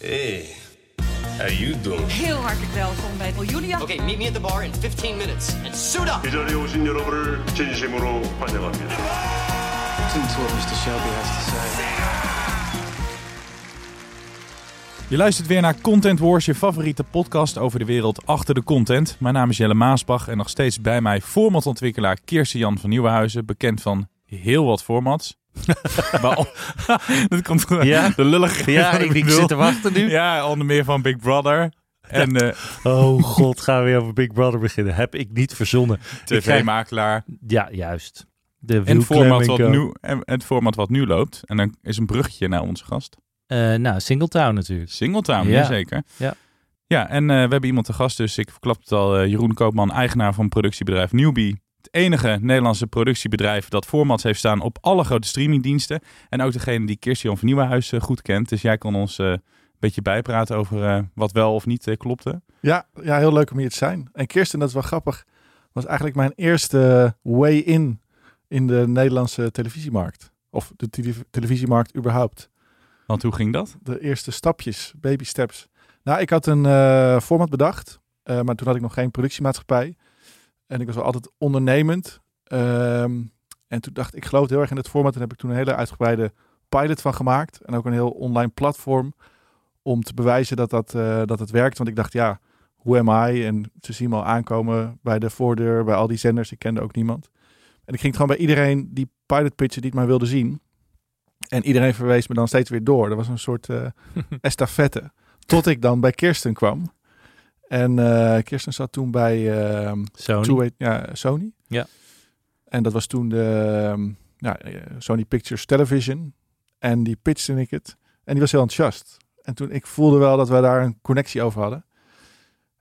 Hey, how you doing? Heel hartelijk welkom bij Julia. Okay, meet me at the bar in 15 minutes and suit up. 이 자리에 오신 여러분을 진심으로 환영합니다. Listen to what Mr. Shelby has to say. Je luistert weer naar Content Wars, je favoriete podcast over de wereld achter de content. Mijn naam is Jelle Maasbach en nog steeds bij mij formatontwikkelaar Kirsten Jan van Nieuwenhuizen, bekend van heel wat formats. dat komt Ja? de lullige. Ja, ik, ik zit te wachten nu. Ja, onder meer van Big Brother en eh Oh god, gaan we weer over Big Brother beginnen. Heb ik niet verzonnen. Tv-makelaar. Ja, juist. De En het format, wat nu, en het format wat nu loopt. En dan is een bruggetje naar onze gast. Eh, nou, Singletown natuurlijk. Singletown, Ja. zeker. Ja. Ja, en eh, we hebben iemand te gast, dus ik verklap het al. Jeroen Koopman, eigenaar van productiebedrijf Newbie. Enige Nederlandse productiebedrijf dat formats heeft staan op alle grote streamingdiensten. En ook degene die Kirsten van Nieuwenhuis goed kent. Dus jij kon ons eh, een beetje bijpraten over eh, wat wel of niet eh, klopte. Ja, ja, heel leuk om hier te zijn. En Kirsten, dat is wel grappig, was eigenlijk mijn eerste way in in de Nederlandse televisiemarkt. Of de tele- televisiemarkt überhaupt. Want hoe ging dat? De eerste stapjes, baby steps. Nou, ik had een format bedacht, maar toen had ik nog geen productiemaatschappij. En ik was wel altijd ondernemend. Ehm, en toen dacht ik, ik geloof heel erg in het format. En heb ik toen een hele uitgebreide pilot van gemaakt. En ook een heel online platform om te bewijzen dat, dat, eh, dat het werkt. Want ik dacht, ja, who am I? En ze zien me al aankomen bij de voordeur, bij al die zenders. Ik kende ook niemand. En ik ging het gewoon bij iedereen die pilot pitchen die het maar wilde zien. En iedereen verwees me dan steeds weer door. Dat was een soort eh estafette. Tot ik dan bij Kirsten kwam. En eh, Kirsten zat toen bij ehm, Sony. Ja, Sony. Ja. En dat was toen de ehm, ja, eh, Sony Pictures Television. En die pitchte ik het. En die was heel enthousiast. En toen ik voelde wel dat we daar een connectie over hadden.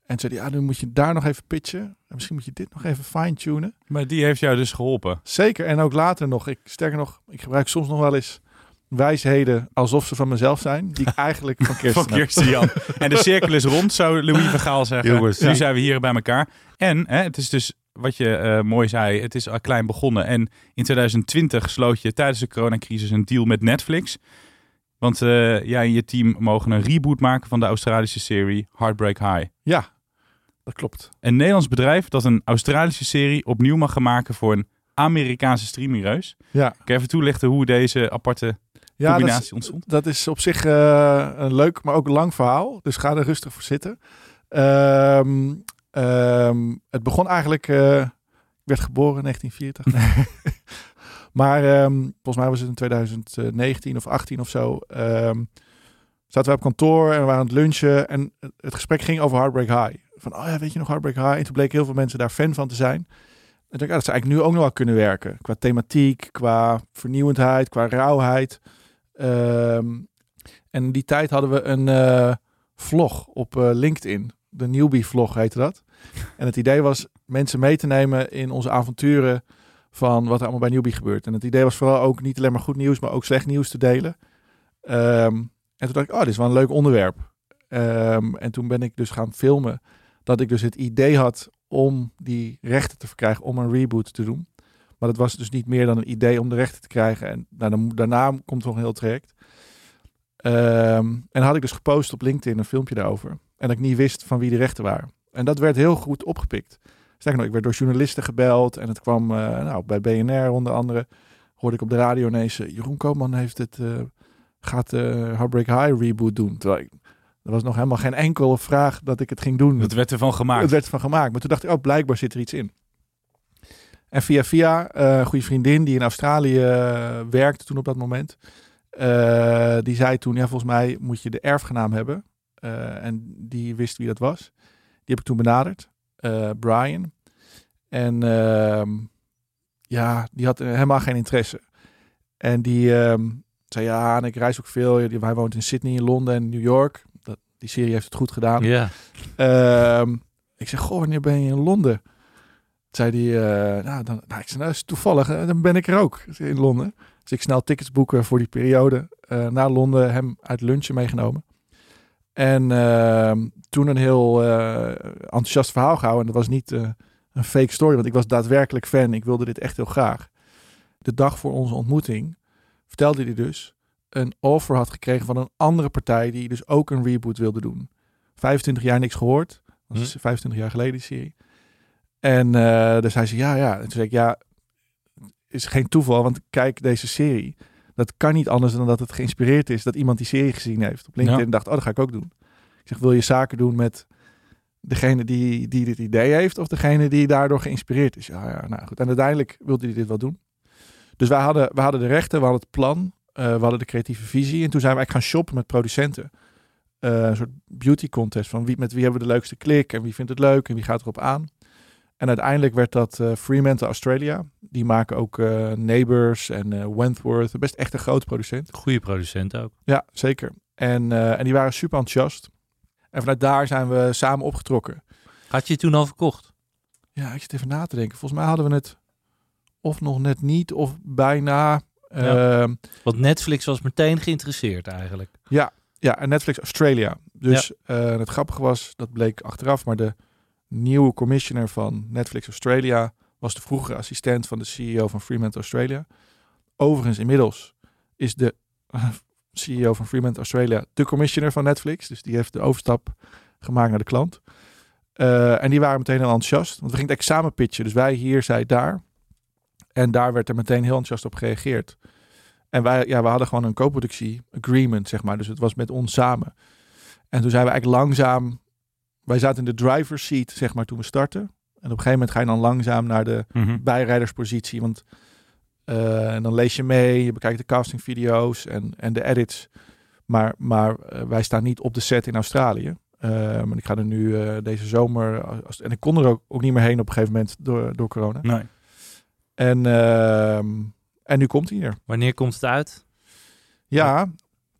En zei hij, ja, nu moet je daar nog even pitchen. En misschien moet je dit nog even fine-tunen. Maar die heeft jou dus geholpen. Zeker. En ook later nog. Ik, sterker nog, ik gebruik soms nog wel eens wijsheden alsof ze van mezelf zijn. Die ik eigenlijk van Kirsten Van. Kirsten Jan. En de cirkel is rond, zou Louis van Gaal zeggen. Jongens, nu ja. zijn we hier bij elkaar. En hè, het is dus wat je eh, mooi zei, het is al klein begonnen. En in 2020 sloot je tijdens de coronacrisis een deal met Netflix. Want eh, jij en je team mogen een reboot maken van de Australische serie Heartbreak High. Ja, dat klopt. Een Nederlands bedrijf dat een Australische serie opnieuw mag gaan maken voor een Amerikaanse streamingreus. Ja, Kan je even toelichten hoe deze aparte ja dat, is, ontstond? dat is op zich eh, een leuk, maar ook een lang verhaal. Dus ga er rustig voor zitten. Ehm, ehm, het begon eigenlijk... eh, ik werd geboren in 1940. maar ehm, volgens mij was het in 2019 of 18 of zo. zaten we op kantoor en we waren aan het lunchen. En het gesprek ging over Heartbreak High. Van, oh ja, weet je nog Heartbreak High? En toen bleken heel veel mensen daar fan van te zijn. En dacht ja, dat zou eigenlijk nu ook nog wel kunnen werken. Qua thematiek, qua vernieuwendheid, qua rauwheid. Ehm, en die tijd hadden we een eh, vlog op eh, LinkedIn. De Newbie vlog heette dat. En het idee was mensen mee te nemen in onze avonturen van wat er allemaal bij Newbie gebeurt. En het idee was vooral ook niet alleen maar goed nieuws, maar ook slecht nieuws te delen. Ehm, en toen dacht ik, oh, dit is wel een leuk onderwerp. Ehm, en toen ben ik dus gaan filmen dat ik dus het idee had om die rechten te verkrijgen om een reboot te doen. Maar dat was dus niet meer dan een idee om de rechten te krijgen. En nou, dan, daarna komt nog een heel traject. Ehm, en dan had ik dus gepost op LinkedIn een filmpje daarover. En dat ik niet wist van wie de rechten waren. En dat werd heel goed opgepikt. Sterker nog, ik werd door journalisten gebeld. En het kwam eh, nou, bij BNR onder andere. Hoorde ik op de radio ineens... eh, Jeroen Koopman heeft het, eh, gaat de Heartbreak High reboot doen. Terwijl ik, er was nog helemaal geen enkele vraag dat ik het ging doen. Het werd ervan gemaakt. Het werd van gemaakt. Maar toen dacht ik, oh, blijkbaar zit er iets in. En via via, eh, een goede vriendin die in Australië eh, werkte toen op dat moment. eh, die zei toen, ja, volgens mij moet je de erfgenaam hebben. Eh, en die wist wie dat was. Die heb ik toen benaderd. eh, Brian. En ehm, ja, die had helemaal geen interesse. En die, ehm, zei ja, en ik reis ook veel. Hij woont in Sydney, in Londen en New York. Dat, die serie heeft het goed gedaan. Ja. Ehm, ik zeg, goh, wanneer ben je in Londen? Zei hij, eh, nou, dan, nou, ik zei, nou, is toevallig, eh, dan ben ik er ook in Londen. Dus ik snel tickets boeken voor die periode eh, naar Londen, hem uit lunchen meegenomen. En toen een heel enthousiast verhaal gehouden. En dat was niet een fake story, want ik was daadwerkelijk fan. Ik wilde dit echt heel graag. De dag voor onze ontmoeting vertelde hij dus een offer had gekregen van een andere partij die dus ook een reboot wilde doen. 25 jaar niks gehoord. Dat is 25 jaar geleden die serie. En eh dus hij zei ja, ja. En toen zei ik ja, is geen toeval, want kijk deze serie. Dat kan niet anders dan dat het geïnspireerd is dat iemand die serie gezien heeft op LinkedIn Ja. dacht, oh, dat ga ik ook doen. Ik zeg, wil je zaken doen met degene die, die dit idee heeft of degene die daardoor geïnspireerd is? Ja, ja, nou goed. En uiteindelijk wilde hij dit wel doen. Dus wij hadden, we hadden de rechten, we hadden het plan, eh, we hadden de creatieve visie. En toen zijn we eigenlijk gaan shoppen met producenten. Eh, een soort beauty contest van wie, met wie hebben we de leukste klik en wie vindt het leuk en wie gaat erop aan. En uiteindelijk werd dat eh Fremantle Australia. Die maken ook eh, Neighbours en eh, Wentworth. Best echt een grote producent. Goede producent ook. Ja, zeker. En, en die waren super enthousiast. En vanuit daar zijn we samen opgetrokken. Had je het toen al verkocht? Ja, ik zit even na te denken. Volgens mij hadden we het of nog net niet of bijna. Ja. Ehm, Want Netflix was meteen geïnteresseerd eigenlijk. Ja, ja, en Netflix Australia. Dus het grappige was, dat bleek achteraf, maar de nieuwe commissioner van Netflix Australia was de vroegere assistent van de CEO van Fremantle Australia. Overigens, inmiddels is de eh, CEO van Fremantle Australia de commissioner van Netflix. Dus die heeft de overstap gemaakt naar de klant. Eh, en die waren meteen heel enthousiast. Want we gingen het echt samen pitchen. Dus wij hier, zij daar. En daar werd er meteen heel enthousiast op gereageerd. En wij, ja, we hadden gewoon een co-productie agreement, zeg maar. Dus het was met ons samen. En toen zijn we eigenlijk langzaam... Wij zaten in de driver's seat, zeg maar, toen we startten. En op een gegeven moment ga je dan langzaam naar de Mhm. bijrijderspositie. Want eh, en dan lees je mee, je bekijkt de castingvideo's en, en de edits. Maar, maar eh, wij staan niet op de set in Australië. Eh, maar ik ga er nu eh, deze zomer... Als, en ik kon er ook, ook niet meer heen op een gegeven moment door, door corona. Nee. En, ehm, en nu komt hij hier. Wanneer komt het uit? Ja,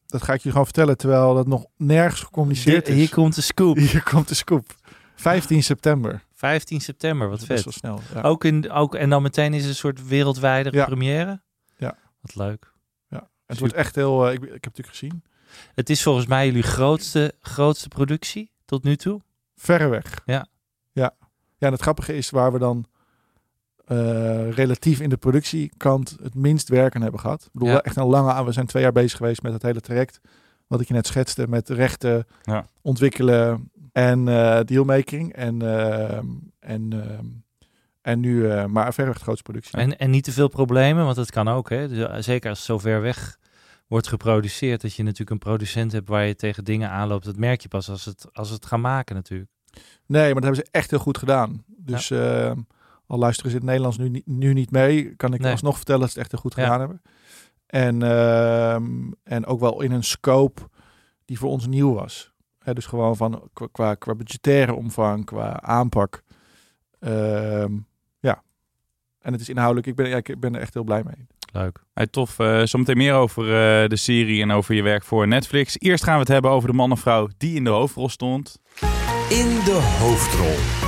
dat ga ik je gewoon vertellen, terwijl dat nog nergens gecommuniceerd Dit- is. hier komt de scoop. Hier komt de scoop. 15 september. 15 september, wat vet. wel snel. Ja. Ook in, ook, en dan meteen is het een soort wereldwijde Ja. première? Ja. Wat leuk. het wordt echt heel... eh, ik, ik heb het natuurlijk gezien. Het is volgens mij jullie grootste, grootste productie tot nu toe. Verreweg. Ja. Ja. Ja, en het grappige is waar we dan eh, relatief in de productiekant het minst werken hebben gehad. Ik bedoel, Ja. echt een lange aan. We zijn twee jaar bezig geweest met het hele traject. Wat ik je net schetste met rechten Ja. ontwikkelen en eh, dealmaking. En, ehm, en, ehm, en nu eh, maar verreweg grootste productie. En, en niet te veel problemen, want dat kan ook. Hè? Dus, eh, zeker als het zo ver weg wordt geproduceerd, dat je natuurlijk een producent hebt waar je tegen dingen aanloopt. Dat merk je pas als het, als het gaan maken natuurlijk. Nee, maar dat hebben ze echt heel goed gedaan. Dus eh, al luisteren ze in het Nederlands nu, niet- nu niet mee, kan ik Nee. alsnog vertellen dat ze het echt heel goed Ja. gedaan hebben. En, ehm, en ook wel in een scope die voor ons nieuw was. Hè, dus gewoon van qua, qua, qua budgettaire omvang, qua aanpak. Ehm, ja. En het is inhoudelijk, ik ben, ja, ik ben er echt heel blij mee. Leuk. Hey, tof. Eh, zometeen meer over eh, de serie en over je werk voor Netflix. Eerst gaan we het hebben over de man of vrouw die in de hoofdrol stond. In de hoofdrol.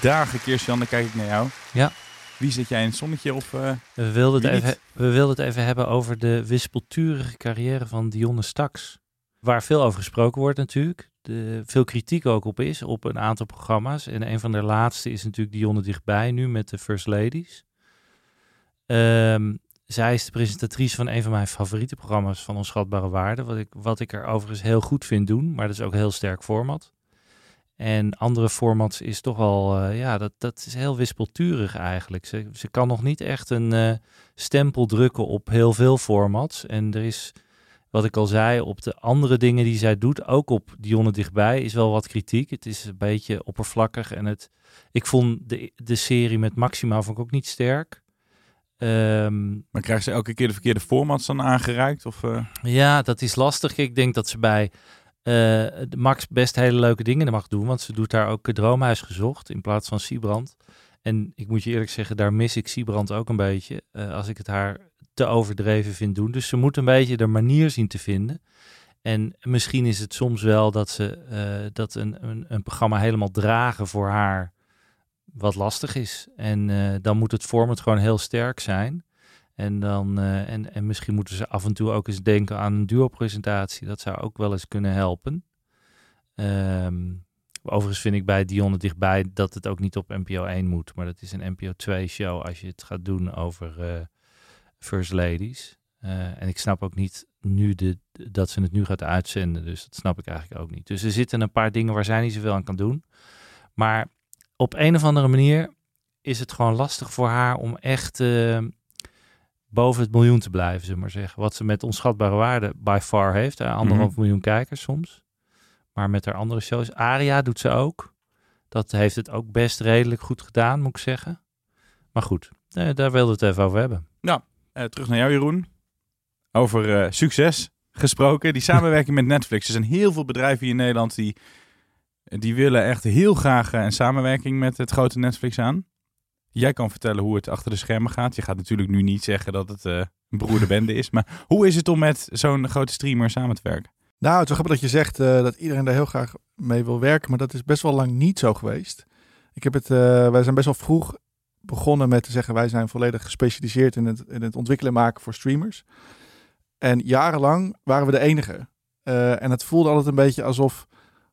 Dagen, Kirsten, dan kijk ik naar jou. Ja. Wie zit jij in het zonnetje of... eh, We wilden, het even, we wilden het even hebben over de wispelturige carrière van Dionne Staks. Waar veel over gesproken wordt natuurlijk. De, veel kritiek ook op is, op een aantal programma's. En een van de laatste is natuurlijk Dionne Dichtbij nu met de First Ladies. Ehm, zij is de presentatrice van een van mijn favoriete programma's van Onschatbare Waarde. Wat ik, wat ik er overigens heel goed vind doen, maar dat is ook een heel sterk format. En andere formats is toch wel, eh, ja, dat, dat is heel wispelturig eigenlijk. Ze, ze kan nog niet echt een eh, stempel drukken op heel veel formats. En er is, wat ik al zei, op de andere dingen die zij doet, ook op Dionne Dichtbij, is wel wat kritiek. Het is een beetje oppervlakkig. En het, ik vond de, de serie met Maxima vond ik ook niet sterk. Ehm, maar krijgen ze elke keer de verkeerde formats dan aangereikt? Of, eh? ja, dat is lastig. Ik denk dat ze bij de Max best hele leuke dingen mag doen. Want ze doet daar ook Droomhuis gezocht in plaats van Siebrand. en ik moet je eerlijk zeggen, daar mis ik Siebrand ook een beetje. eh, als ik het haar te overdreven vind doen. Dus ze moet een beetje de manier zien te vinden. En misschien is het soms wel dat ze eh, dat een, een, een programma helemaal dragen voor haar wat lastig is. En dan moet het format gewoon heel sterk zijn. En, dan, eh, en, en misschien moeten ze af en toe ook eens denken aan een duo-presentatie. Dat zou ook wel eens kunnen helpen. Ehm, overigens vind ik bij Dionne dichtbij dat het ook niet op NPO 1 moet. Maar dat is een NPO 2 show als je het gaat doen over eh, First Ladies. Eh, en ik snap ook niet nu de, dat ze het nu gaat uitzenden. Dus dat snap ik eigenlijk ook niet. Dus er zitten een paar dingen waar zij niet zoveel aan kan doen. Maar op een of andere manier is het gewoon lastig voor haar om echt eh, boven het miljoen te blijven, zullen maar zeggen. Wat ze met onschatbare waarde by far heeft. Hè? Anderhalf Mhm. miljoen kijkers soms. Maar met haar andere shows. Aria doet ze ook. Dat heeft het ook best redelijk goed gedaan, moet ik zeggen. Maar goed, eh, daar wilden we het even over hebben. Eh, terug naar jou, Jeroen. Over eh, succes gesproken. Die samenwerking met Netflix. Er zijn heel veel bedrijven hier in Nederland die, die willen echt heel graag een samenwerking met het grote Netflix aan. Jij kan vertellen hoe het achter de schermen gaat. Je gaat natuurlijk nu niet zeggen dat het eh, een broerde bende is. Maar hoe is het om met zo'n grote streamer samen te werken? Nou, het is grappig dat je zegt eh, dat iedereen daar heel graag mee wil werken, maar dat is best wel lang niet zo geweest. Ik heb het, eh, wij zijn best wel vroeg begonnen met te zeggen wij zijn volledig gespecialiseerd in het, in het ontwikkelen en maken voor streamers. En jarenlang waren we de enige. En het voelde altijd een beetje alsof,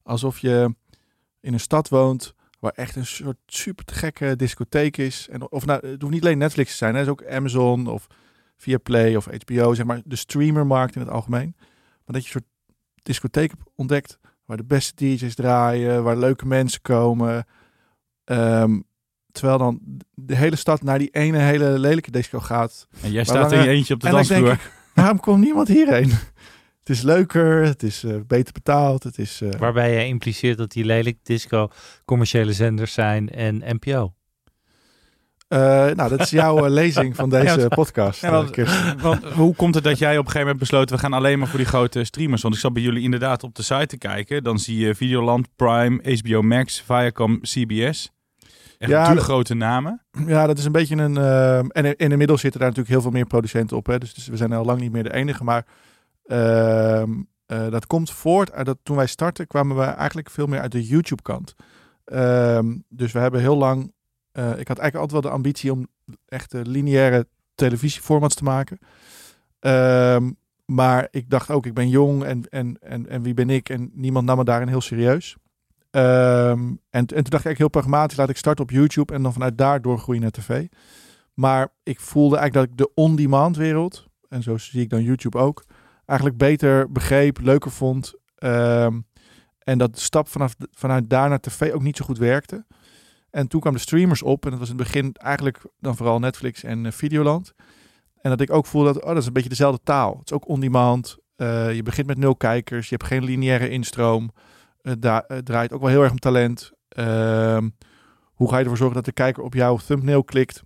alsof je in een stad woont waar echt een soort super gekke discotheek is. En of nou, het hoeft niet alleen Netflix te zijn, hè. het is ook Amazon of Viaplay of HBO, zeg maar de streamermarkt in het algemeen. Maar dat je een soort discotheek ontdekt waar de beste DJ's draaien, waar leuke mensen komen. Ehm, terwijl dan de hele stad naar die ene hele lelijke disco gaat. En jij staat in je eentje op de dansvloer. waarom komt niemand hierheen? Het is leuker, het is eh, beter betaald, het is... eh, Waarbij jij impliceert dat die lelijk disco commerciële zenders zijn en NPO. eh, nou, dat is jouw lezing van deze Ja, podcast. Ja, want, hoe komt het dat jij op een gegeven moment besloten... we gaan alleen maar voor die grote streamers? Want ik zat bij jullie inderdaad op de site te kijken. Dan zie je Videoland, Prime, HBO Max, Viacom, CBS. Echt Ja, dat- grote namen. Ja, dat is een beetje een. en, en inmiddels zitten daar natuurlijk heel veel meer producenten op. Hè? Dus, dus we zijn al lang niet meer de enige. Maar dat komt voort uit dat toen wij startten, kwamen we eigenlijk veel meer uit de YouTube-kant. Ehm, dus we hebben heel lang. eh, ik had eigenlijk altijd wel de ambitie om echt eh, lineaire televisieformats te maken. Ehm, maar ik dacht ook, ik ben jong en, en, en, en wie ben ik? En niemand nam me daarin heel serieus. Ehm, en, en toen dacht ik eigenlijk heel pragmatisch, laat ik starten op YouTube en dan vanuit daar doorgroeien naar tv. Maar ik voelde eigenlijk dat ik de on-demand wereld, en zo zie ik dan YouTube ook, eigenlijk beter begreep, leuker vond. Ehm, en dat de stap vanaf, vanuit daar naar tv ook niet zo goed werkte. En toen kwamen de streamers op en dat was in het begin eigenlijk dan vooral Netflix en eh, Videoland. En dat ik ook voelde dat, oh, dat is een beetje dezelfde taal. Het is ook on-demand. Eh, je begint met nul kijkers, je hebt geen lineaire instroom. Het da- het draait ook wel heel erg om talent. Ehm, hoe ga je ervoor zorgen dat de kijker op jouw thumbnail klikt?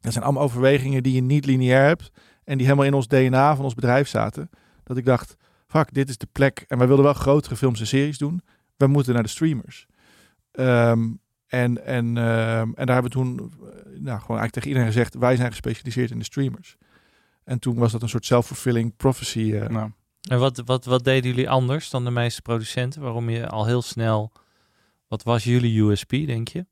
Dat zijn allemaal overwegingen die je niet lineair hebt. En die helemaal in ons DNA van ons bedrijf zaten. Dat ik dacht, fuck, dit is de plek. En wij wilden wel grotere films en series doen. We moeten naar de streamers. Ehm, en, en, ehm, en daar hebben we toen eh, nou, gewoon eigenlijk tegen iedereen gezegd... wij zijn gespecialiseerd in de streamers. En toen was dat een soort self-fulfilling prophecy. eh, Nou, En wat, wat, wat deden jullie anders dan de meeste producenten? Waarom je al heel snel... Wat was jullie USP, denk je?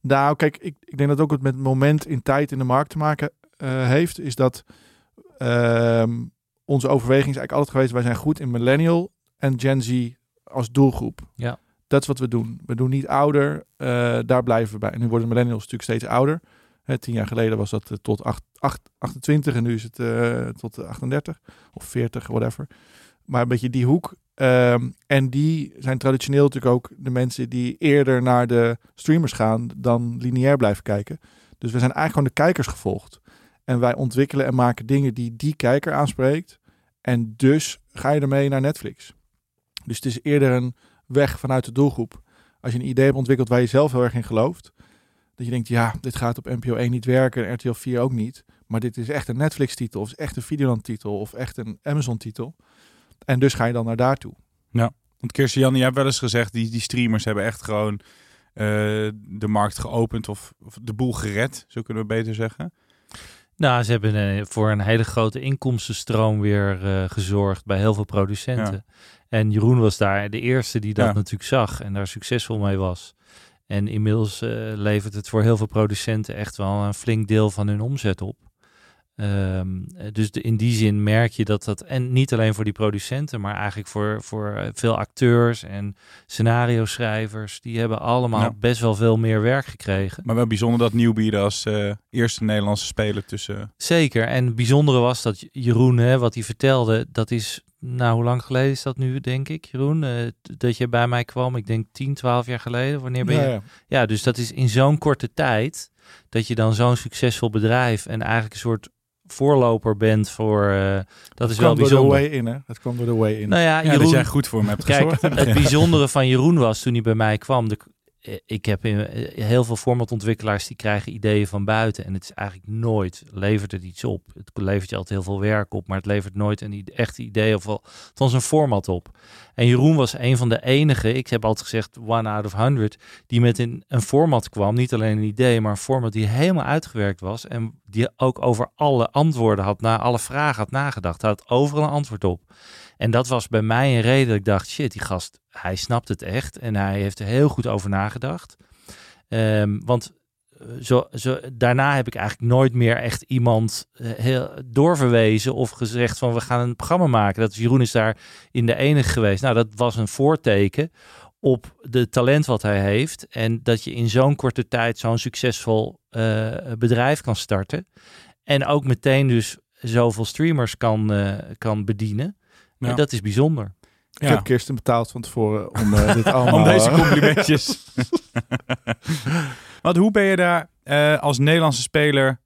Nou, kijk, ik, ik denk dat ook het met het moment in tijd in de markt te maken eh, heeft. Is dat ehm, onze overweging is eigenlijk altijd geweest: wij zijn goed in millennial en Gen Z als doelgroep. Ja. Dat is wat we doen. We doen niet ouder, eh, daar blijven we bij. En nu worden millennials natuurlijk steeds ouder. Hè, tien jaar geleden was dat eh, tot acht- acht- 28 en nu is het eh, tot eh, 38 of 40, whatever. Maar een beetje die hoek. Ehm, en die zijn traditioneel natuurlijk ook de mensen die eerder naar de streamers gaan dan lineair blijven kijken. Dus we zijn eigenlijk gewoon de kijkers gevolgd. En wij ontwikkelen en maken dingen die die kijker aanspreekt. En dus ga je ermee naar Netflix. Dus het is eerder een weg vanuit de doelgroep. Als je een idee hebt ontwikkeld waar je zelf heel erg in gelooft. Dat je denkt, ja, dit gaat op NPO 1 niet werken en RTL 4 ook niet. Maar dit is echt een Netflix-titel, of is echt een Videoland-titel, of echt een Amazon-titel. En dus ga je dan naar daartoe. Want Kirsten jij hebt wel eens gezegd, die, die streamers hebben echt gewoon eh, de markt geopend of, of de boel gered, zo kunnen we beter zeggen. Nou, ze hebben eh, voor een hele grote inkomstenstroom weer eh, gezorgd bij heel veel producenten. En Jeroen was daar de eerste die dat Ja. natuurlijk zag en daar succesvol mee was. En inmiddels eh, levert het voor heel veel producenten echt wel een flink deel van hun omzet op. Ehm, eh, dus de, in die zin merk je dat dat, en niet alleen voor die producenten, maar eigenlijk voor, voor eh, veel acteurs en scenario schrijvers, die hebben allemaal best wel veel meer werk gekregen. Maar wel bijzonder dat Newbie er als eh, eerste Nederlandse speler tussen... Zeker. En het bijzondere was dat Jeroen, hè, wat hij vertelde, dat is, nou, hoe lang geleden is dat nu, denk ik, Jeroen? Eh, dat je bij mij kwam, ik denk 10, 12 jaar geleden. Wanneer ben je? Ja, dus dat is in zo'n korte tijd dat je dan zo'n succesvol bedrijf en eigenlijk een soort voorloper bent voor. eh, dat is wel door de bijzonder. way in, hè? Dat kwam door de way in. Nou ja, Ja, dat Jeroen, jij goed voor hem hebt Kijk, gezorgd. in het bijzondere van Jeroen was toen hij bij mij kwam. De, ik heb eh, heel veel formatontwikkelaars die krijgen ideeën van buiten. En het is eigenlijk nooit, levert het iets op. Het levert je altijd heel veel werk op, maar het levert nooit een echt idee of althans een format op. En Jeroen was een van de enige, ik heb altijd gezegd one out of hundred, die met een, een format kwam. Niet alleen een idee, maar een format die helemaal uitgewerkt was. En die ook over alle antwoorden had, na alle vragen had nagedacht. Had overal een antwoord op. En dat was bij mij een reden dat ik dacht, shit, die gast, hij snapt het echt. En hij heeft er heel goed over nagedacht. Ehm, want eh, zo, zo, daarna heb ik eigenlijk nooit meer echt iemand eh, heel doorverwezen of gezegd van we gaan een programma maken. Dat is, Jeroen is daar in de enige geweest. Nou, dat was een voorteken op de talent wat hij heeft. En dat je in zo'n korte tijd zo'n succesvol eh, bedrijf kan starten. En ook meteen dus zoveel streamers kan, kan bedienen. Ja. En dat is bijzonder. Ik heb Kirsten betaald van tevoren om eh, dit allemaal... Om deze eh, complimentjes. Want hoe ben je daar eh, als Nederlandse speler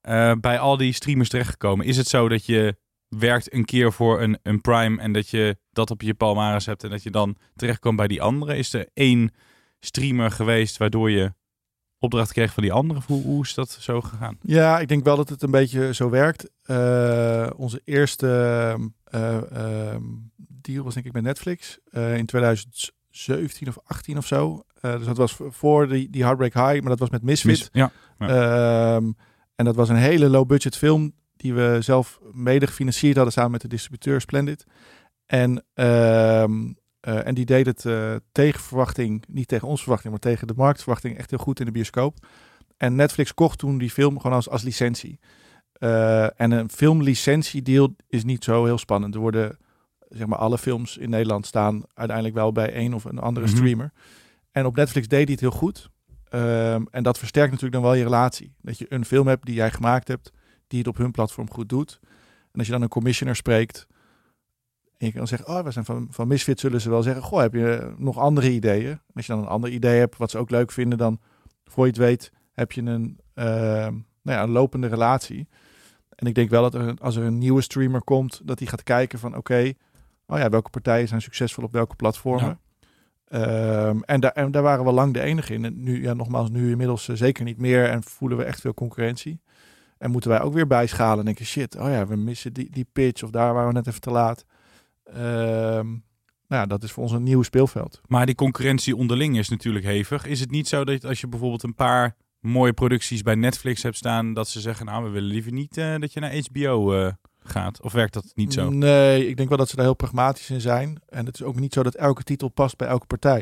eh, bij al die streamers terechtgekomen? Is het zo dat je werkt een keer voor een, een Prime en dat je dat op je palmares hebt en dat je dan terechtkomt bij die andere? Is er één streamer geweest waardoor je opdracht kreeg van die andere? Of Hoe, hoe is dat zo gegaan? Ja, ik denk wel dat het een beetje zo werkt. Eh, onze eerste ehm, deal was denk ik met Netflix eh, in 2017 of 18 of zo. Dus dat was voor die, die Heartbreak High, maar dat was met Misfit. Mis- ja. Ehm, en dat was een hele low budget film die we zelf mede gefinancierd hadden samen met de distributeur Splendid. En, eh, en die deed het eh, tegen verwachting, niet tegen onze verwachting, maar tegen de marktverwachting echt heel goed in de bioscoop. En Netflix kocht toen die film gewoon als, als licentie. Eh, en een filmlicentiedeal is niet zo heel spannend. Er worden, zeg maar, alle films in Nederland staan uiteindelijk wel bij één of een andere Mhm. streamer. En op Netflix deed hij het heel goed. Ehm, en dat versterkt natuurlijk dan wel je relatie. Dat je een film hebt die jij gemaakt hebt, die het op hun platform goed doet. En als je dan een commissioner spreekt, en je kan zeggen, oh, we zijn van, van Misfit, zullen ze wel zeggen, goh, heb je nog andere ideeën? En als je dan een ander idee hebt, wat ze ook leuk vinden, dan, voor je het weet, heb je een, ehm, nou ja, een lopende relatie. En ik denk wel dat er, als er een nieuwe streamer komt, dat die gaat kijken van, oké, oh ja, welke partijen zijn succesvol op welke platformen? Ehm, en, daar, en daar waren we lang de enige in. En nu, ja, nogmaals, nu inmiddels eh, zeker niet meer. En voelen we echt veel concurrentie. En moeten wij ook weer bijschalen en denken, shit, oh ja, we missen die, die pitch. Of daar waren we net even te laat. Ehm, nou dat is voor ons een nieuw speelveld. Maar die concurrentie onderling is natuurlijk hevig. Is het niet zo dat als je bijvoorbeeld een paar mooie producties bij Netflix hebt staan, dat ze zeggen, nou, we willen liever niet eh, dat je naar HBO eh, gaat? Of werkt dat niet zo? Nee, ik denk wel dat ze daar heel pragmatisch in zijn. En het is ook niet zo dat elke titel past bij elke partij.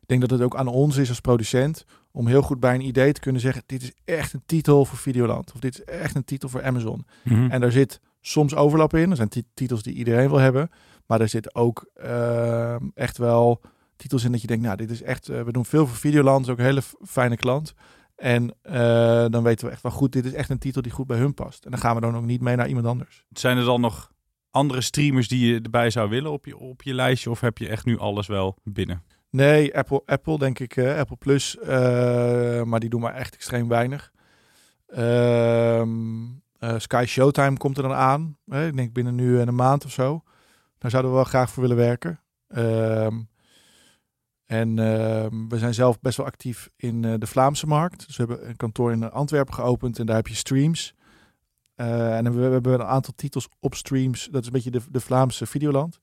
Ik denk dat het ook aan ons is als producent om heel goed bij een idee te kunnen zeggen: dit is echt een titel voor Videoland. Of dit is echt een titel voor Amazon. Mhm. En daar zit soms overlap in. Er zijn ti- titels die iedereen wil hebben. Maar er zitten ook ehm, echt wel titels in dat je denkt, nou, dit is echt, eh, we doen veel voor Videoland, is ook een hele fijne klant. En eh, dan weten we echt wel goed, dit is echt een titel die goed bij hun past. En dan gaan we dan ook niet mee naar iemand anders. Zijn er dan nog andere streamers die je erbij zou willen op je, op je lijstje? Of heb je echt nu alles wel binnen? Nee, Apple, Apple denk ik, eh, Apple Plus, maar die doen maar echt extreem weinig. Ehm, eh, Sky Showtime komt er dan aan. Ik denk binnen nu en een maand of zo. Daar zouden we wel graag voor willen werken. Ehm, en ehm, we zijn zelf best wel actief in eh, de Vlaamse markt. Dus we hebben een kantoor in Antwerpen geopend en daar heb je streams. Eh, en we, we hebben een aantal titels op streams. Dat is een beetje de, de Vlaamse Videoland.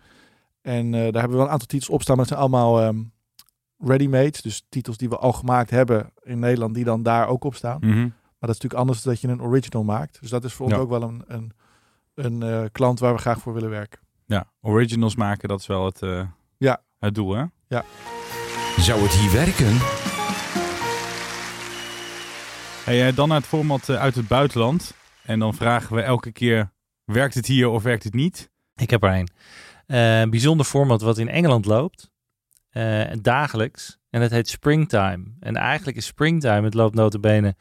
En eh, daar hebben we wel een aantal titels op staan, maar het zijn allemaal ehm, ready-made. Dus titels die we al gemaakt hebben in Nederland, die dan daar ook op staan. Mhm. Maar dat is natuurlijk anders dan dat je een original maakt. Dus dat is voor ons ook wel een, een, een klant waar we graag voor willen werken. Ja, originals maken, dat is wel het, eh, Ja. het doel, hè? Zou het hier werken? Hey, eh, dan naar het format eh, uit het buitenland. En dan vragen we elke keer, werkt het hier of werkt het niet? Ik heb er een. Eh, een bijzonder format wat in Engeland loopt. eh, dagelijks. En het heet Springtime. En eigenlijk is Springtime, het loopt notabene,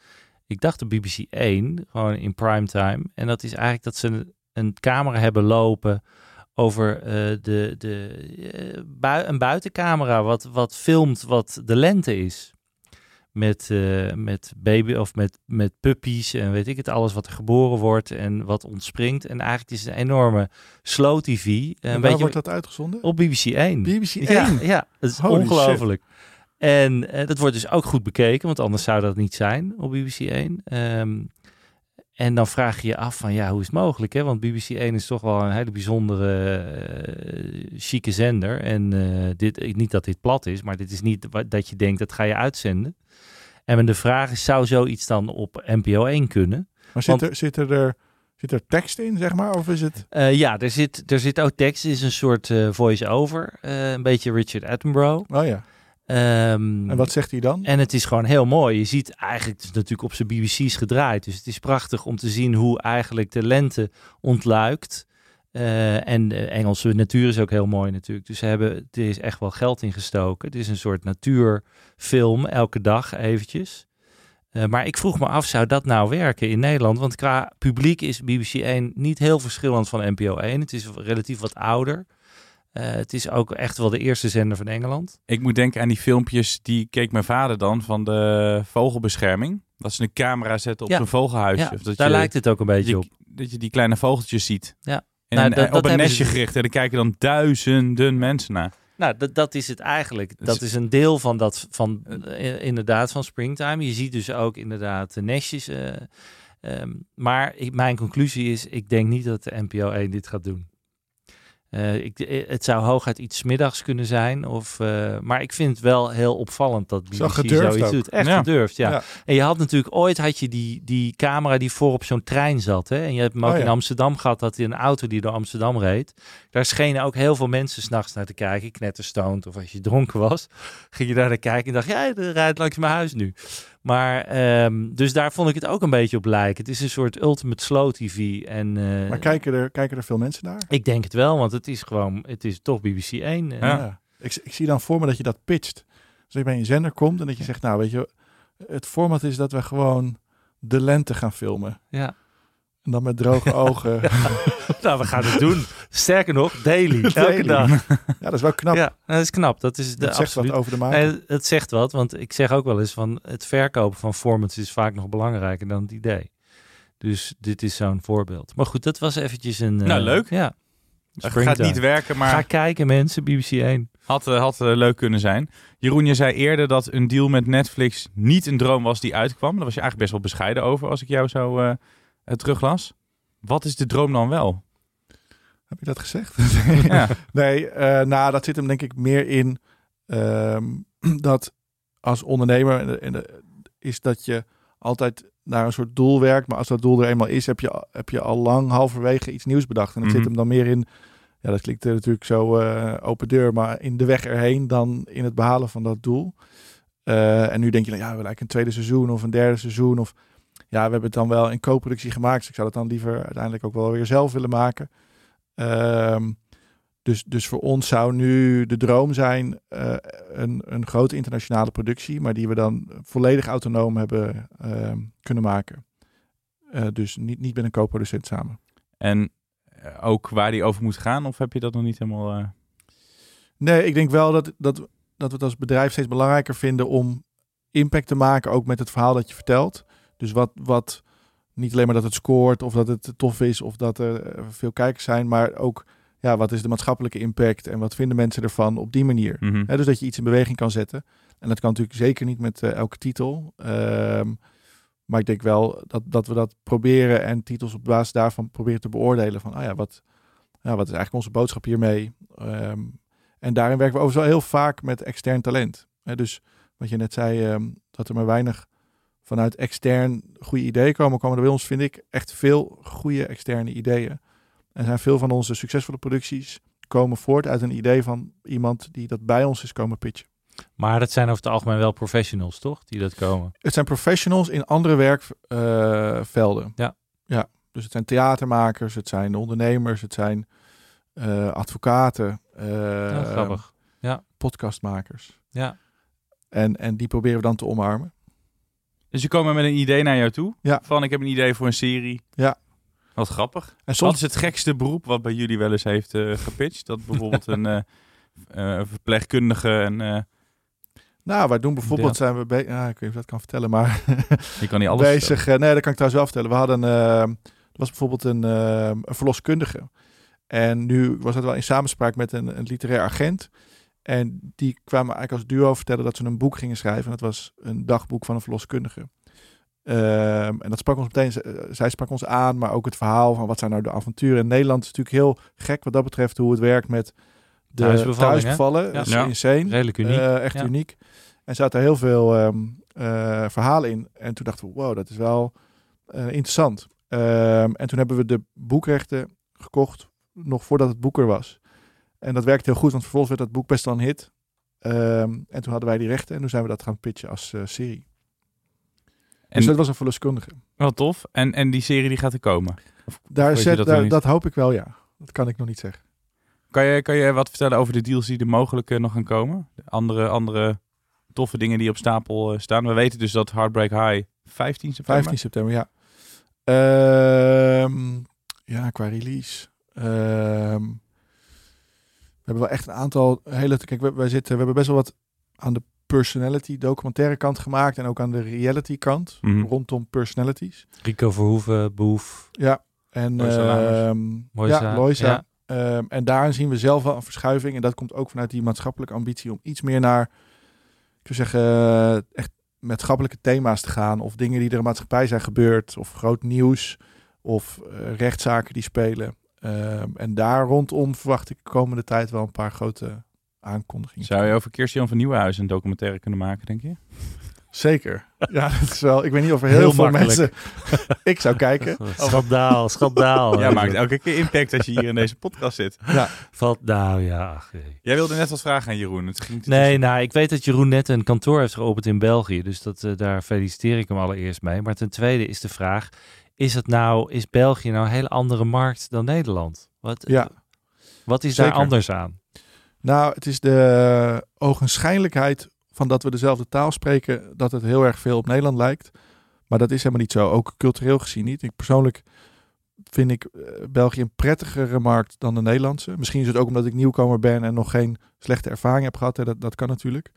ik dacht de BBC 1, gewoon in primetime. En dat is eigenlijk dat ze een, een camera hebben lopen over eh, de, de, eh, bui- een buitencamera wat, wat filmt wat de lente is. Met, eh, met baby of met, met puppies en weet ik het, alles wat er geboren wordt en wat ontspringt. En eigenlijk is het een enorme slow TV. En Een waar beetje wordt dat uitgezonden? op BBC 1. BBC 1? Ja, ja dat is ongelooflijk. En dat wordt dus ook goed bekeken, want anders zou dat niet zijn op BBC 1. Ehm, en dan vraag je je af van ja, hoe is het mogelijk? Hè? Want BBC 1 is toch wel een hele bijzondere, eh, chique zender. En eh, dit, niet dat dit plat is, maar dit is niet dat je denkt dat ga je uitzenden. En de vraag is, zou zoiets dan op NPO 1 kunnen? Maar zit, Want- er, zit, er, er, zit er tekst in, zeg maar? Of is het... Eh, ja, er zit, er zit ook tekst. Het is een soort eh, voice-over. eh, een beetje Richard Attenborough. Oh ja. Ehm, En wat zegt hij dan? En het is gewoon heel mooi. Je ziet eigenlijk, het is natuurlijk op zijn BBC's gedraaid. Dus het is prachtig om te zien hoe eigenlijk de lente ontluikt. Eh, en de Engelse natuur is ook heel mooi natuurlijk. Dus ze hebben, er is echt wel geld in gestoken. Het is een soort natuurfilm, elke dag eventjes. Eh, maar ik vroeg me af, zou dat nou werken in Nederland? Want qua publiek is BBC 1 niet heel verschillend van NPO 1. Het is relatief wat ouder. Eh, het is ook echt wel de eerste zender van Engeland. Ik moet denken aan die filmpjes, die keek mijn vader dan van de vogelbescherming. Dat ze een camera zetten op Ja. zo'n vogelhuisje. Ja, Of dat daar je, lijkt het ook een beetje je- op. Dat je die kleine vogeltjes ziet. Ja. En Nou, eh, dat- op dat een nestje ze- gericht. En daar kijken dan duizenden mensen naar. Nou, dat, dat is het eigenlijk. Dus- Dat is een deel van dat, van eh, inderdaad, van Springtime. Je ziet dus ook inderdaad de nestjes. eh, ehm, maar ik, mijn conclusie is, ik denk niet dat de NPO 1 dit gaat doen. Eh, ik, eh, het zou hooguit iets middags kunnen zijn. Of, eh, maar ik vind het wel heel opvallend dat Zo BBC gedurfd zoiets ook. doet. Echt Ja. gedurfd, ja. Ja. En je had natuurlijk ooit had je die, die camera die voor op zo'n trein zat. Hè? En je hebt hem ook Oh, ja. in Amsterdam gehad dat hij een auto die door Amsterdam reed. Daar schenen ook heel veel mensen s'nachts naar te kijken. Knetterstoond of als je dronken was. Ging je daar naar kijken en dacht, ja, er rijdt langs mijn huis nu. Maar ehm, dus daar vond ik het ook een beetje op lijken. Het is een soort ultimate slow TV. En, eh, Maar kijken er, kijken er veel mensen naar? Ik denk het wel, want het is gewoon, het is toch BBC 1. eh. Ja. Ik, ik zie dan voor me dat je dat pitcht. Dus dat je bij een zender komt en dat je zegt, nou weet je, het format is dat we gewoon de lente gaan filmen. Ja. En dan met droge ogen. nou, we gaan het doen. Sterker nog, daily. Elke Daily. dag. Ja, dat is wel knap. Ja, dat is knap. Dat is de dat zegt wat over de. Nee, het zegt wat, want ik zeg ook wel eens van het verkopen van formats is vaak nog belangrijker dan het idee. Dus dit is zo'n voorbeeld. Maar goed, dat was eventjes een... eh, Nou, leuk. Ja. Het gaat Springtime. niet werken, maar Ga kijken mensen, BBC 1. had, eh, had eh, leuk kunnen zijn. Jeroen, je zei eerder dat een deal met Netflix niet een droom was die uitkwam. Daar was je eigenlijk best wel bescheiden over als ik jou zo eh, eh, teruglas. Wat is de droom dan wel? Heb je dat gezegd? Ja. Nee, eh, nou, dat zit hem denk ik meer in ehm, dat als ondernemer en de- en de- is dat je altijd naar een soort doel werkt. Maar als dat doel er eenmaal is, heb je, heb je al lang halverwege iets nieuws bedacht. En dat Mhm. zit hem dan meer in, ja, dat klinkt eh, natuurlijk zo eh, open deur, maar in de weg erheen dan in het behalen van dat doel. Eh, en nu denk je, nou, ja, we eigenlijk een tweede seizoen of een derde seizoen. Of ja, we hebben het dan wel in co-productie gemaakt. Dus ik zou het dan liever uiteindelijk ook wel weer zelf willen maken. Ehm, dus, dus voor ons zou nu de droom zijn eh, een, een grote internationale productie, maar die we dan volledig autonoom hebben ehm, kunnen maken. Eh, dus niet, niet met een co-producent samen. En eh, ook waar die over moet gaan? Of heb je dat nog niet helemaal... Nee, ik denk wel dat, dat, dat we het als bedrijf steeds belangrijker vinden om impact te maken, ook met het verhaal dat je vertelt. Dus wat, wat niet alleen maar dat het scoort of dat het tof is of dat er eh, veel kijkers zijn, maar ook ja, wat is de maatschappelijke impact en wat vinden mensen ervan op die manier. mhm. Dus dat je iets in beweging kan zetten. En dat kan natuurlijk zeker niet met eh, elke titel. Ehm, maar ik denk wel dat, dat we dat proberen en titels op basis daarvan proberen te beoordelen. Van, ah ja, wat, ja, wat is eigenlijk onze boodschap hiermee? Ehm, en daarin werken we overigens wel heel vaak met extern talent. Dus wat je net zei, ehm, dat er maar weinig vanuit extern goede ideeën komen, komen er bij ons, vind ik, echt veel goede externe ideeën. En zijn veel van onze succesvolle producties komen voort uit een idee van iemand die dat bij ons is komen pitchen. Maar dat zijn over het algemeen wel professionals, toch? Die dat komen. Het zijn professionals in andere werkvelden. Ja. ja. Dus het zijn theatermakers, het zijn ondernemers, het zijn eh, advocaten, Ja, grappig. Ja. podcastmakers. Ja. En, en die proberen we dan te omarmen. Dus je komen met een idee naar jou toe. Ja. Van ik heb een idee voor een serie. Ja. Wat grappig. En Wat soms is het gekste beroep wat bij jullie wel eens heeft eh, gepitcht? Dat bijvoorbeeld een eh, eh, verpleegkundige en eh, Nou, wij doen bijvoorbeeld, Ja. zijn we bezig, ja, ik weet niet of ik dat kan vertellen, maar je kan niet alles bezig, nee, dat kan ik trouwens wel vertellen. We hadden, er was bijvoorbeeld een, eh, een verloskundige. En nu was dat wel in samenspraak met een, een literair agent. En die kwamen eigenlijk als duo vertellen dat ze een boek gingen schrijven. En dat was een dagboek van een verloskundige. Ehm, en dat sprak ons meteen, eh, zij sprak ons aan, maar ook het verhaal van wat zijn nou de avonturen. In Nederland is het natuurlijk heel gek wat dat betreft hoe het werkt met de thuisbevallen. Ja. Dat is Ja. insane. Redelijk uniek. Eh, echt Ja. uniek. En zaten heel veel ehm, eh, verhalen in. En toen dachten we, wow, dat is wel eh, interessant. Ehm, en toen hebben we de boekrechten gekocht, nog voordat het boek er was. En dat werkte heel goed, want vervolgens werd dat boek best wel een hit. Ehm, en toen hadden wij die rechten en toen zijn we dat gaan pitchen als eh, serie. En dus dat was een verloskundige. wel tof. En, en die serie die gaat er komen. Daar zet, dat daar- dat hoop ik wel, ja. Dat kan ik nog niet zeggen. Kan je, kan je wat vertellen over de deals die er mogelijk eh, nog gaan komen? De andere, andere toffe dingen die op stapel eh, staan. We weten dus dat Heartbreak High 15 september. 15 september, ja. Ehm, ja, qua release. Ehm, we hebben wel echt een aantal hele... Kijk, we, wij zitten, we hebben best wel wat aan de personality documentaire kant gemaakt. En ook aan de reality kant. Mhm. Rondom personalities. Rico Verhoeven, Boef. Ja. En Loisa ehm, Loisa, ja, Loisa. ja. Ehm, en daarin zien we zelf wel een verschuiving. En dat komt ook vanuit die maatschappelijke ambitie om iets meer naar, ik zou zeggen, eh, echt maatschappelijke thema's te gaan. Of dingen die er in de maatschappij zijn gebeurd. Of groot nieuws. Of eh, rechtszaken die spelen. Ehm, en daar rondom verwacht ik de komende tijd wel een paar grote aankondigingen. Zou je over Kirsten van Nieuwenhuizen een documentaire kunnen maken, denk je? Zeker. Ja, dat is wel. Ik weet niet of er heel, Heel veel makkelijk. mensen. ik zou kijken. Schandaal, schandaal. Ja, maakt elke keer impact als je hier in deze podcast zit. Ja, Valt, nou ja, ach. Jij wilde net wat vragen aan Jeroen. Het ging Nee, nou, ik weet dat Jeroen net een kantoor heeft geopend in België. Dus dat, eh, daar feliciteer ik hem allereerst mee. Maar ten tweede is de vraag: is het nou, is België nou een hele andere markt dan Nederland? Wat, ja. wat is zeker. daar anders aan? Nou, het is de ogenschijnlijkheid van dat we dezelfde taal spreken, dat het heel erg veel op Nederland lijkt. Maar dat is helemaal niet zo, ook cultureel gezien niet. Ik persoonlijk vind ik eh, België een prettigere markt dan de Nederlandse. Misschien is het ook omdat ik nieuwkomer ben en nog geen slechte ervaring heb gehad. Hè. Dat, dat kan natuurlijk.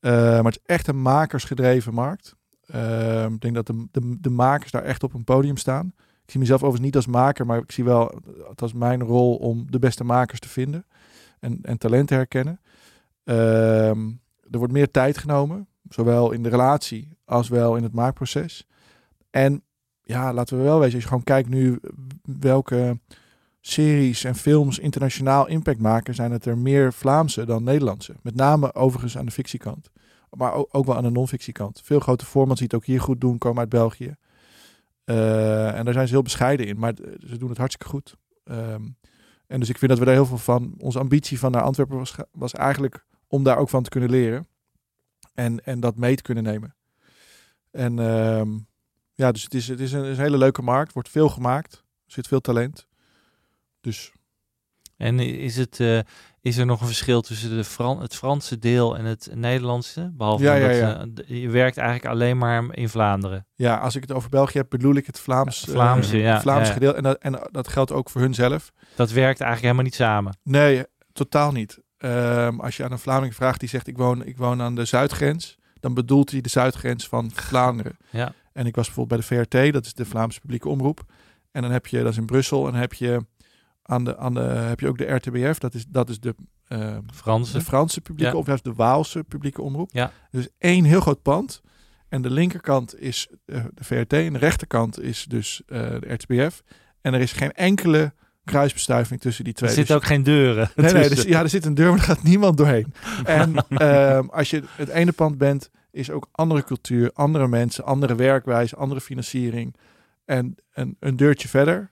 Eh, maar het is echt een makersgedreven markt. Eh, ik denk dat de, de, de makers daar echt op een podium staan. Ik zie mezelf overigens niet als maker, maar ik zie wel het als mijn rol om de beste makers te vinden en, en talent te herkennen. Ehm, er wordt meer tijd genomen, zowel in de relatie als wel in het maakproces. En ja, laten we wel wezen, als je gewoon kijkt nu welke series en films internationaal impact maken, zijn het er meer Vlaamse dan Nederlandse. Met name overigens aan de fictiekant, maar ook, wel aan de non-fictiekant. Veel grote formats die het ook hier goed doen, komen uit België. Eh, en daar zijn ze heel bescheiden in, maar ze doen het hartstikke goed. Ehm, en dus ik vind dat we daar heel veel van. Onze ambitie van naar Antwerpen was, was eigenlijk om daar ook van te kunnen leren. En, en dat mee te kunnen nemen. En ehm, ja, dus het is, het is een, is een hele leuke markt. Wordt veel gemaakt. Er zit veel talent. Dus En is, het, eh, is er nog een verschil tussen de Fran het Franse deel en het Nederlandse? Behalve Ja, dan ja, dat, eh, je werkt eigenlijk alleen maar in Vlaanderen. ja, als ik het over België heb, bedoel ik het Vlaams, eh, Vlaamse, Vlaams ja. gedeelte. En dat, en dat geldt ook voor hun zelf. Dat werkt eigenlijk helemaal niet samen. Nee, totaal niet. Ehm, als je aan een Vlaming vraagt die zegt ik woon, ik woon aan de zuidgrens, dan bedoelt hij de zuidgrens van Vlaanderen. Ja. En ik was bijvoorbeeld bij de VRT, dat is de Vlaamse publieke omroep. En dan heb je, dat is in Brussel, en dan heb je aan de, aan de heb je ook de RTBF, dat is, dat is de, eh, Franse. de Franse publieke Ja. is de Waalse publieke omroep. Ja. Dus één heel groot pand. En de linkerkant is eh, de VRT en de rechterkant is dus eh, de RTBF. En er is geen enkele kruisbestuiving tussen die twee. Er zitten Dus- ook geen deuren. Nee, dus, ja, er zit een deur, maar er gaat niemand doorheen. En ehm, als je het ene pand bent, is ook andere cultuur, andere mensen, andere werkwijze, andere financiering. En een, een deurtje verder,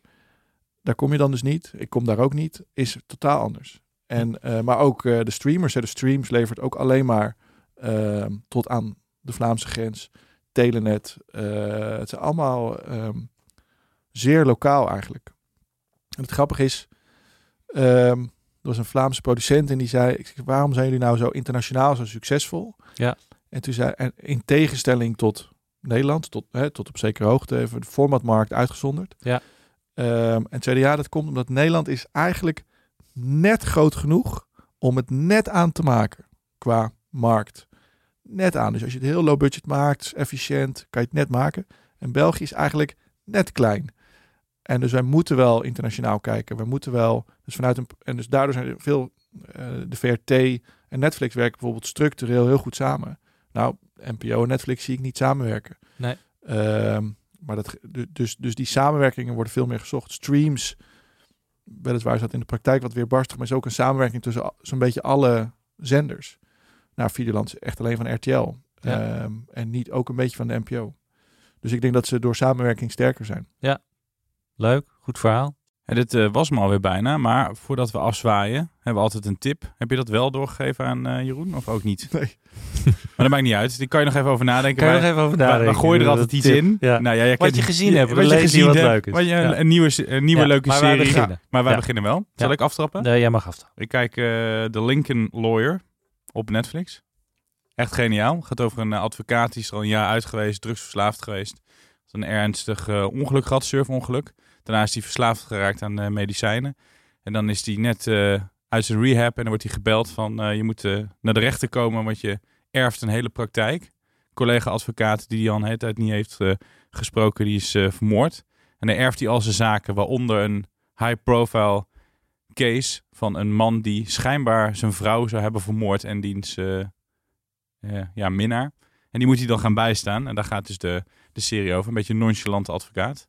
daar kom je dan dus niet. Ik kom daar ook niet, is totaal anders. En, eh, maar ook eh, de streamers, hè, de streams levert ook alleen maar ehm, tot aan de Vlaamse grens. Telenet, eh, het zijn allemaal ehm, zeer lokaal eigenlijk. En het grappige is, ehm, er was een Vlaamse producent en die zei: ik zeg, Waarom zijn jullie nou zo internationaal, zo succesvol? Ja. En toen zei en in tegenstelling tot Nederland, tot, hè, tot op zekere hoogte, even de formatmarkt uitgezonderd. Ja. Ehm, en zeiden ja, dat komt omdat Nederland is eigenlijk net groot genoeg om het net aan te maken qua markt. Net aan. Dus als je het heel low budget maakt, efficiënt, kan je het net maken. En België is eigenlijk net klein. En dus wij moeten wel internationaal kijken. We moeten wel, dus vanuit een, en dus daardoor zijn er veel, eh, de VRT en Netflix werken bijvoorbeeld structureel heel goed samen. Nou, NPO en Netflix zie ik niet samenwerken. Nee. Ehm, maar dat, dus, dus die samenwerkingen worden veel meer gezocht. Streams, weliswaar is dat in de praktijk wat weer barstig, maar is ook een samenwerking tussen zo'n beetje alle zenders. Nou, Videoland is echt alleen van RTL. Ja. Ehm, en niet ook een beetje van de NPO. Dus ik denk dat ze door samenwerking sterker zijn. Leuk, goed verhaal. En dit eh, was me alweer bijna, maar voordat we afzwaaien, hebben we altijd een tip. Heb je dat wel doorgegeven aan eh, Jeroen of ook niet? Nee. Maar dat maakt niet uit. Die kan je nog even over nadenken. Kan je Wij- nog even over wij- nadenken? wij gooien er altijd iets tip. in. Ja. Nou, ja, jij Wat kent- je gezien hebt, wat je gezien wat hebt, leuk is. wat je- een, Ja. een nieuwe, een nieuwe Ja, leuke maar wij serie. beginnen. Maar wij beginnen wel. Zal ik aftrappen? Nee, jij mag aftrappen. Ik kijk eh The Lincoln Lawyer op Netflix. Echt geniaal. Gaat over een advocaat die is er al een jaar uit geweest, drugsverslaafd geweest. Een ernstig ongeluk gehad, surfongeluk. Daarna is hij verslaafd geraakt aan eh, medicijnen. En dan is hij net eh, uit zijn rehab en dan wordt hij gebeld van eh, je moet naar de rechter komen, want je erft een hele praktijk. Collega-advocaat die hij al een hele tijd niet heeft gesproken, die is vermoord. En dan erft hij al zijn zaken, waaronder een high-profile case van een man die schijnbaar zijn vrouw zou hebben vermoord en diens eh, ja, minnaar. En die moet hij dan gaan bijstaan. En daar gaat dus de, de serie over. Een beetje een nonchalante advocaat.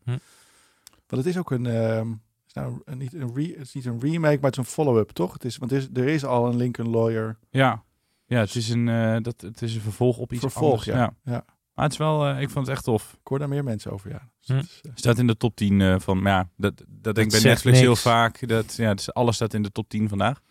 Want het is ook een, ehm, is nou een- niet een re, het is niet een remake, maar het is een follow-up, toch? Het is, want er is, er is al een Lincoln Lawyer. Ja, ja het, is een, eh, dat, het is een vervolg op iets Vervolg, anders. ja. Ja. Maar het is wel, eh, ik vond het echt tof. Ik hoor daar meer mensen over, ja. Dus Hm. het is, eh, Staat in de top 10 eh, van, maar ja, dat, dat denk ik bij Netflix heel vaak. Dat, ja, dus alles staat in de top 10 vandaag.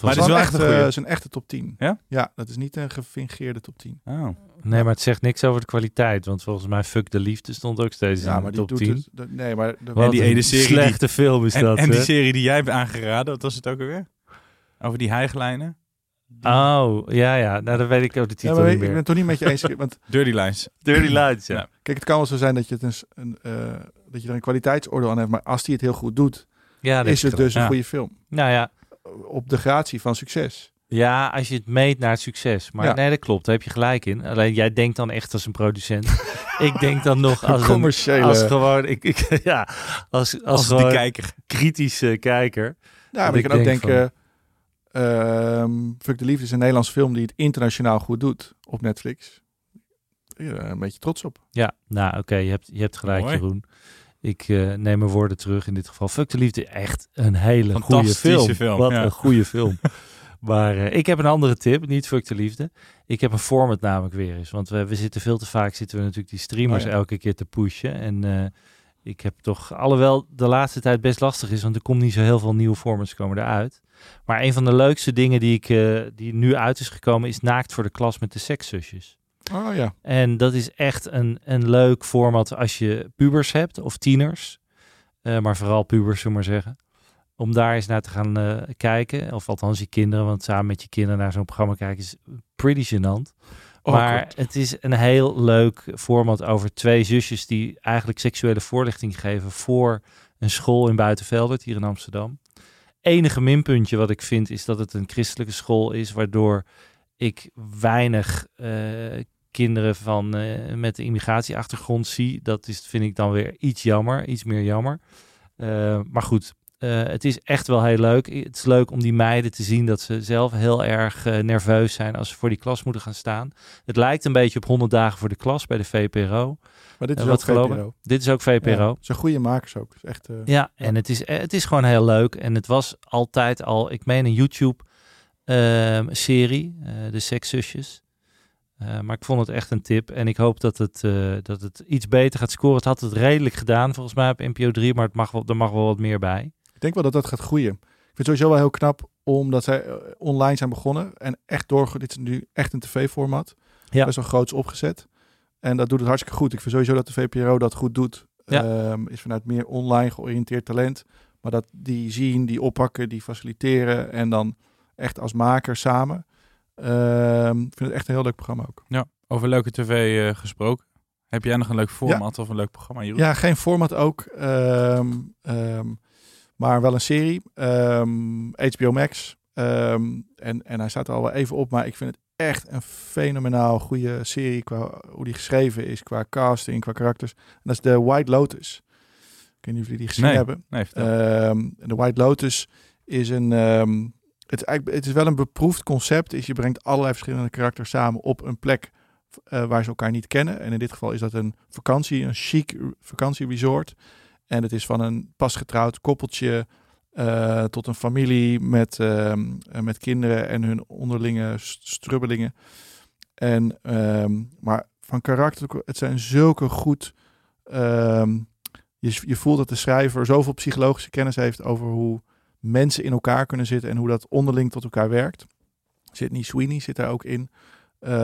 Maar het is wel een echt een is een echte top 10. Ja? Ja, dat is niet een gefingeerde top 10. Oh. Nee, maar het zegt niks over de kwaliteit. Want volgens mij Fuck de Liefde stond ook steeds Ja, in maar de die top doet 10. het. de- nee, maar de, Wat die ene serie die- slechte film is En, dat, en die serie die jij hebt aangeraden, wat was het ook alweer? Over die heigelijnen? Oh, ja, ja. Nou, dan weet ik ook de ja, titel niet ik ben meer. het toch niet met je eens. Want Dirty Lines. Dirty Lights, ja. Ja. kijk, het kan wel zo zijn dat je, het een, eh, dat je er een kwaliteitsoordeel aan hebt. Maar als die het heel goed doet, Ja, dat is het dus een goede film. Nou ja, Op de gratie van succes. ja, als je het meet naar het succes. Maar Ja. nee, dat klopt. Daar heb je gelijk in. Alleen jij denkt dan echt als een producent. ik denk dan nog als een commerciële. Als gewoon, ik, ik, ja, als, als, Als de kijker. kritische kijker. Ja, maar je ik kan ook denk denken... ehm Fuck de Liefde is een Nederlands film die het internationaal goed doet op Netflix. Ja, een beetje trots op. Ja, nou oké, je, hebt, je hebt gelijk Mooi. Jeroen. Ik eh, neem mijn woorden terug in dit geval. Fuck de Liefde, echt een hele goede film. film, Wat ja. een goede film. maar eh, ik heb een andere tip, niet Fuck de Liefde. Ik heb een format namelijk weer eens. Want we, we zitten veel te vaak, zitten we natuurlijk die streamers Oh ja. elke keer te pushen. En eh, ik heb toch, alhoewel de laatste tijd best lastig is, want er komt niet zo heel veel nieuwe formats komen eruit. Maar een van de leukste dingen die, ik, die nu uit is gekomen is Naakt voor de klas met de sekszusjes. Oh ja. En dat is echt een, een leuk format als je pubers hebt of tieners. Eh, maar vooral pubers, zullen we maar zeggen. Om daar eens naar te gaan eh, kijken. Of althans je kinderen, want samen met je kinderen naar zo'n programma kijken is pretty gênant. Oh, maar het is een heel leuk format over twee zusjes die eigenlijk seksuele voorlichting geven voor een school in Buitenveldert hier in Amsterdam. Enige minpuntje wat ik vind is dat het een christelijke school is, waardoor ik weinig eh, kinderen van, eh, met een immigratieachtergrond zie. Dat is, vind ik dan weer iets jammer, iets meer jammer. Eh, maar goed, Eh, het is echt wel heel leuk. Het is leuk om die meiden te zien dat ze zelf heel erg nerveus zijn als ze voor die klas moeten gaan staan. Het lijkt een beetje op 100 dagen voor de klas bij de VPRO. Maar dit is ook geloven? VPRO. Dit is ook VPRO. Ja, zijn goede makers ook. Is echt, Ja, en het is, het is gewoon heel leuk. En het was altijd al, ik meen een YouTube-serie, de Sekszusjes. Eh maar ik vond het echt een tip. En ik hoop dat het, eh, dat het iets beter gaat scoren. Het had het redelijk gedaan, volgens mij, op NPO 3. Maar het mag wel, er mag wel wat meer bij. Ik denk wel dat dat gaat groeien. Ik vind het sowieso wel heel knap omdat zij eh, online zijn begonnen. En echt door, dit is nu echt een tv-format. Ja. Best wel groots opgezet. En dat doet het hartstikke goed. Ik vind sowieso dat de VPRO dat goed doet. Ja. Ehm, is vanuit meer online georiënteerd talent. Maar dat die zien, die oppakken, die faciliteren. En dan echt als maker samen. Ehm, ik vind het echt een heel leuk programma ook. Ja, over leuke tv eh, gesproken. Heb jij nog een leuk format of een leuk programma, Jeroen? Ja, geen format ook. ehm, ehm, maar wel een serie. HBO Max. En, en hij staat er al wel even op. Maar ik vind het echt een fenomenaal goede serie. Qua hoe die geschreven is. Qua casting, qua karakters. En dat is de White Lotus. Ik weet niet of jullie die gezien Nee, hebben. nee, de White Lotus is een... het, het is wel een beproefd concept. Is je brengt allerlei verschillende karakters samen op een plek eh, waar ze elkaar niet kennen. En in dit geval is dat een vakantie, een chic vakantieresort. En het is van een pasgetrouwd koppeltje eh, tot een familie met, ehm, eh, met kinderen en hun onderlinge st- strubbelingen. En, ehm, maar van karakter, het zijn zulke goed. ehm, je, je voelt dat de schrijver zoveel psychologische kennis heeft over hoe mensen in elkaar kunnen zitten en hoe dat onderling tot elkaar werkt. Sydney Sweeney zit daar ook in. eh, die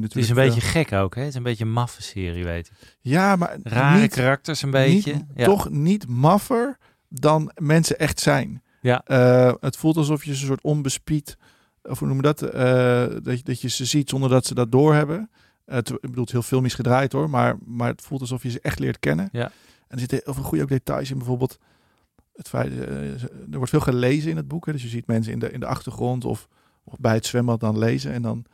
natuurlijk Het is een beetje gek ook, hè? Het is een beetje een maffe serie, weet ik. ja, maar Rare niet, karakters een beetje. niet- ja. toch niet maffer dan mensen echt zijn. Ja. Eh, het voelt alsof je ze een soort onbespied, of hoe noem je dat, eh, dat, je, dat je ze ziet zonder dat ze dat doorheben. Eh, Het ik bedoel, het heel filmisch gedraaid hoor, maar, maar het voelt alsof je ze echt leert kennen. Ja. En er zitten heel veel goede ook details in, bijvoorbeeld het feit, eh, er wordt veel gelezen in het boek. Hè, dus je ziet mensen in de, in de achtergrond of, of bij het zwembad dan lezen. En dan op een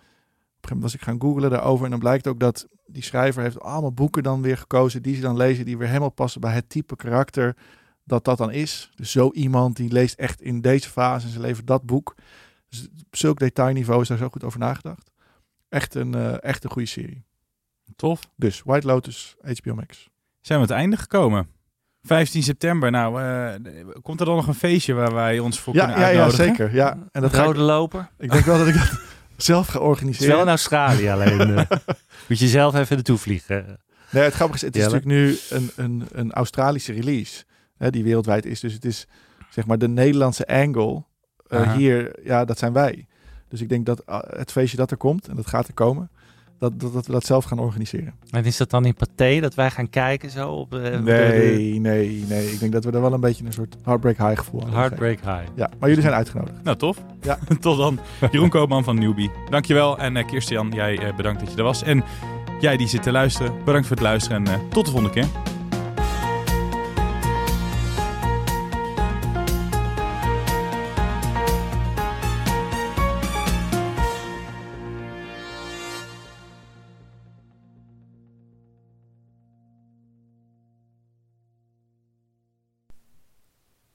gegeven moment was ik gaan googlen daarover en dan blijkt ook dat die schrijver heeft allemaal boeken dan weer gekozen die ze dan lezen, die weer helemaal passen bij het type karakter dat dat dan is. Dus zo iemand die leest echt in deze fase en ze levert dat boek. Dus op zulk detailniveau is daar zo goed over nagedacht. Echt een, eh, echt een goede serie. Tof. Dus White Lotus, HBO Max. Zijn we aan het einde gekomen. 15 september, nou, eh, komt er dan nog een feestje waar wij ons voor Ja, kunnen ja, ja, uitnodigen? zeker. Ja. En dat Rode ik, loper. ik denk wel dat ik dat zelf ga Het is organiseren. wel in Australië alleen. eh. Moet je zelf even naartoe vliegen. Nee, het grappige is, het is Jelle? natuurlijk nu een, een, een Australische release. Hè, die wereldwijd is. Dus het is zeg maar de Nederlandse angle. eh, hier, ja, dat zijn wij. Dus ik denk dat uh, het feestje dat er komt, en dat gaat er komen, dat, dat, dat we dat zelf gaan organiseren. En is dat dan in Pathé dat wij gaan kijken zo op... eh, de- Nee, nee, nee. Ik denk dat we er wel een beetje een soort heartbreak high gevoel aan hebben Heartbreak High. Ja, maar jullie zijn uitgenodigd. Nou, tof. Ja. Tot dan. Jeroen Koopman van Newbie. Dankjewel. En eh Kirstian, jij eh, bedankt dat je er was. En jij die zit te luisteren, bedankt voor het luisteren. En eh, tot de volgende keer.